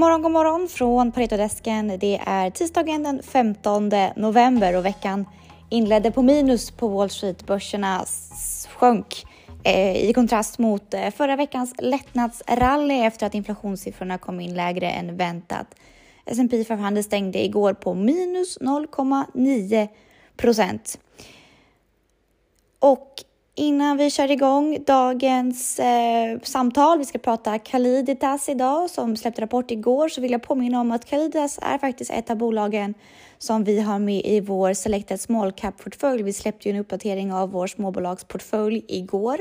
God morgon, god morgon från Paretodesken. Det är tisdagen den 15 november och veckan inledde på minus på Wall Street-börserna sjönk eh, i kontrast mot eh, förra veckans lättnadsrally efter att inflationssiffrorna kom in lägre än väntat. S&P 500 stängde igår på minus 0,9 procent. Och Innan vi kör igång dagens eh, samtal, vi ska prata Caliditas idag som släppte rapport igår, så vill jag påminna om att Caliditas är faktiskt ett av bolagen som vi har med i vår Selected Small Cap-portfölj. Vi släppte ju en uppdatering av vår småbolagsportfölj igår.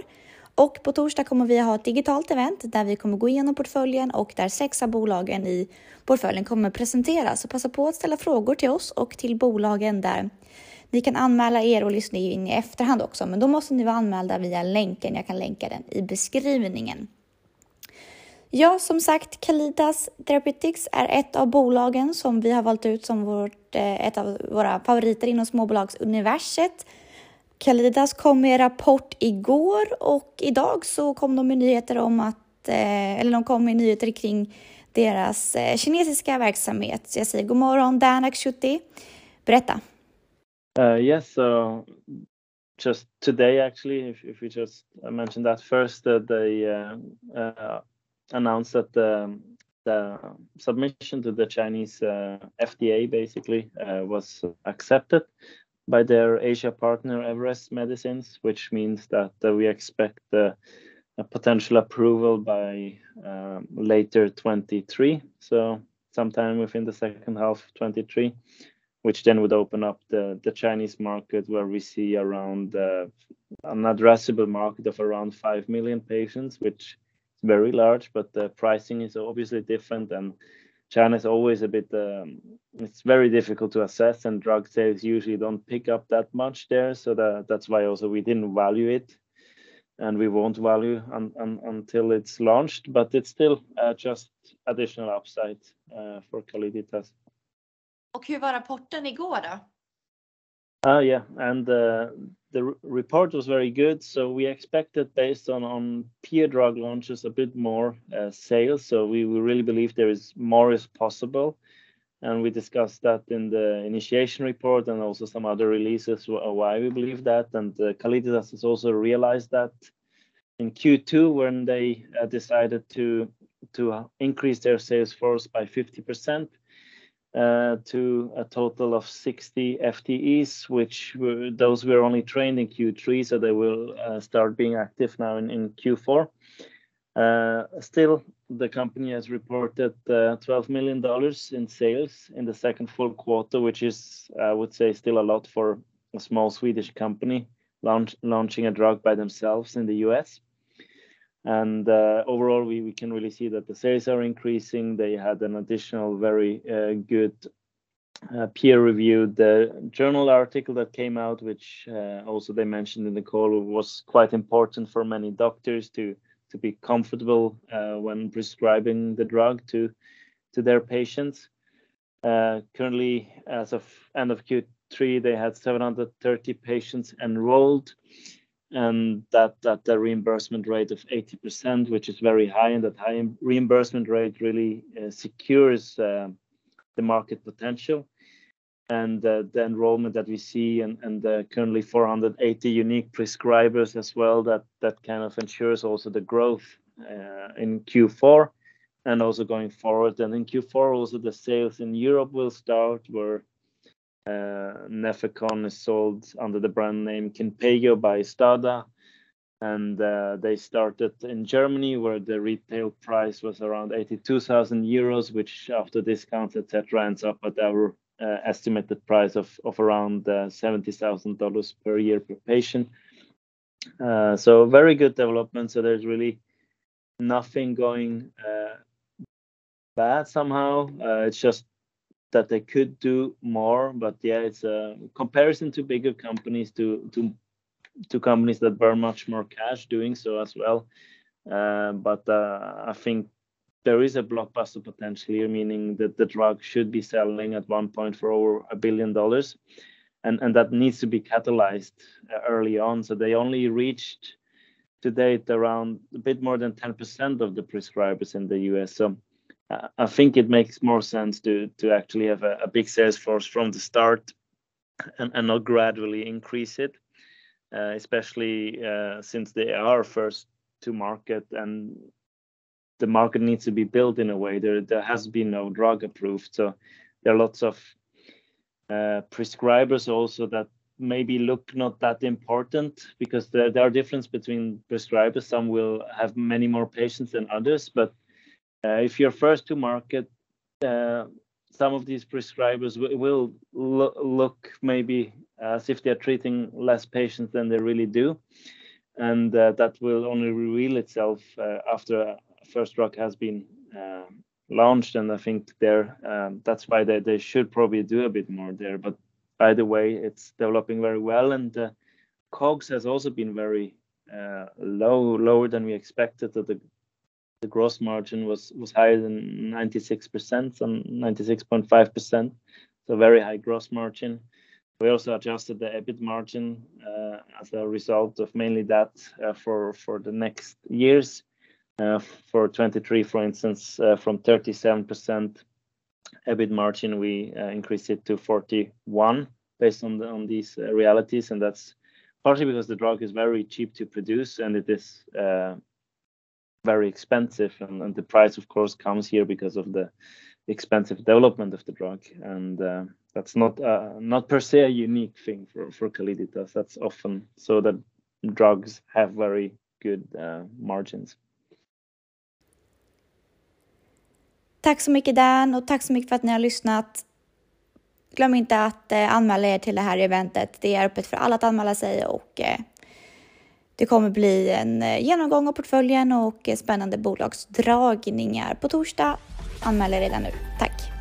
Och på torsdag kommer vi ha ett digitalt event där vi kommer gå igenom portföljen och där sex av bolagen i portföljen kommer presenteras. Så passa på att ställa frågor till oss och till bolagen där. Ni kan anmäla er och lyssna in i efterhand också, men då måste ni vara anmälda via länken. Jag kan länka den i beskrivningen. Ja, som sagt, Kalidas Therapeutics är ett av bolagen som vi har valt ut som vårt, eh, ett av våra favoriter inom småbolagsuniverset. Kalidas kom med rapport igår och idag så kom de med nyheter om att, eh, eller de kom med nyheter kring deras eh, kinesiska verksamhet. Så jag säger god morgon Dan Akshuti. Berätta. Uh, yes, so just today, actually, if, if we just mention that first, uh, they uh, uh announced that the, the, submission to the Chinese uh, FDA basically uh, was accepted by their Asia partner Everest Medicines, which means that we expect a potential approval by um, later 23, so sometime within the second half of 23 which then would open up the, the Chinese market where we see around uh, an addressable market of around 5 million patients, which is very large, but the pricing is obviously different. And China is always a bit, um, it's very difficult to assess, and drug sales usually don't pick up that much there. So that, that's why also we didn't value it. And we won't value un, un, until it's launched, but it's still uh, just additional upside uh, for Calliditas. Och hur var rapporten igår då? Uh, yeah, and uh, the report was very good. So we expected, based on on peer drug launches, a bit more uh, sales. So we, we really believe there is more is possible, and we discussed that in the initiation report and also some other releases why we believe that. And uh, has also realized that in Q2 when they uh, decided to to increase their sales force by 50 percent to a total of 60 FTEs, which were, those were only trained in Q3, so they will uh, start being active now in, in Q4. Uh, still, the company has reported uh, $12 million in sales in the second full quarter, which is, I would say, still a lot for a small Swedish company launch, launching a drug by themselves in the US. And uh, overall, we, we can really see that the sales are increasing. They had an additional very uh, good uh, peer-reviewed uh, journal article that came out, which uh, also they mentioned in the call was quite important for many doctors to to be comfortable when prescribing the drug to to their patients. currently, as of end of Q3, they had 730 patients enrolled and that that the reimbursement rate of 80%, which is very high, and that high reimbursement rate really uh, secures uh, the market potential. And uh, the enrollment that we see, and, and currently 480 unique prescribers as well, that that kind of ensures also the growth uh, in Q4 and also going forward. And in Q4, also the sales in Europe will start, where uh, Nefecon is sold under the brand name Kinpeygo by Stada. And uh, they started in Germany, where the retail price was around 82,000 euros, which after discounts, etc., ends up at our uh, estimated price of, of around uh, $70,000 per year per patient. Uh, so very good development. So there's really nothing going uh, bad somehow. It's just that they could do more but yeah it's a comparison to bigger companies to to to companies that burn much more cash doing so as well. Uh, but uh, i think there is a blockbuster potential here meaning that the drug should be selling at one point for over a billion dollars. And and that needs to be catalyzed uh, early on. So they only reached to date around a bit more than 10% of the prescribers in the us so I think it makes more sense to to actually have a, a big sales force from the start and, and not gradually increase it, uh, especially uh, since they are first to market and the market needs to be built in a way. There there has been no drug approved, so there are lots of uh, prescribers also that maybe look not that important because there, there are differences between prescribers. Some will have many more patients than others, but uh, if you're first to market, uh, some of these prescribers will lo look maybe as if they're treating less patients than they really do. And uh, that will only reveal itself uh, after a first drug has been uh, launched. And I think there, um, that's why they, they should probably do a bit more there. But either way, it's developing very well. And uh, COGS has also been very uh, low, lower than we expected. That the the gross margin was was higher than 96%, some 96.5%, so very high gross margin. We also adjusted the EBIT margin uh, as a result of mainly that uh, for for the next years. Uh, for 23, for instance, uh, from 37% EBIT margin, we uh, increased it to 41 based on the, on these uh, realities, and that's partly because the drug is very cheap to produce and it is very expensive and, and, the price of course comes here because of the expensive development of the drug and uh, that's not uh, not per se a unique thing for for Calliditas that's often so that drugs have very good uh, margins. Tack så mycket Dan och tack så mycket för att ni har lyssnat. Glöm inte att eh, anmäla er till det här eventet. Det är öppet för alla att anmäla sig och eh, det kommer bli en eh, genomgång av portföljen och eh, spännande bolagsdragningar på torsdag. Anmäl er redan nu. Tack!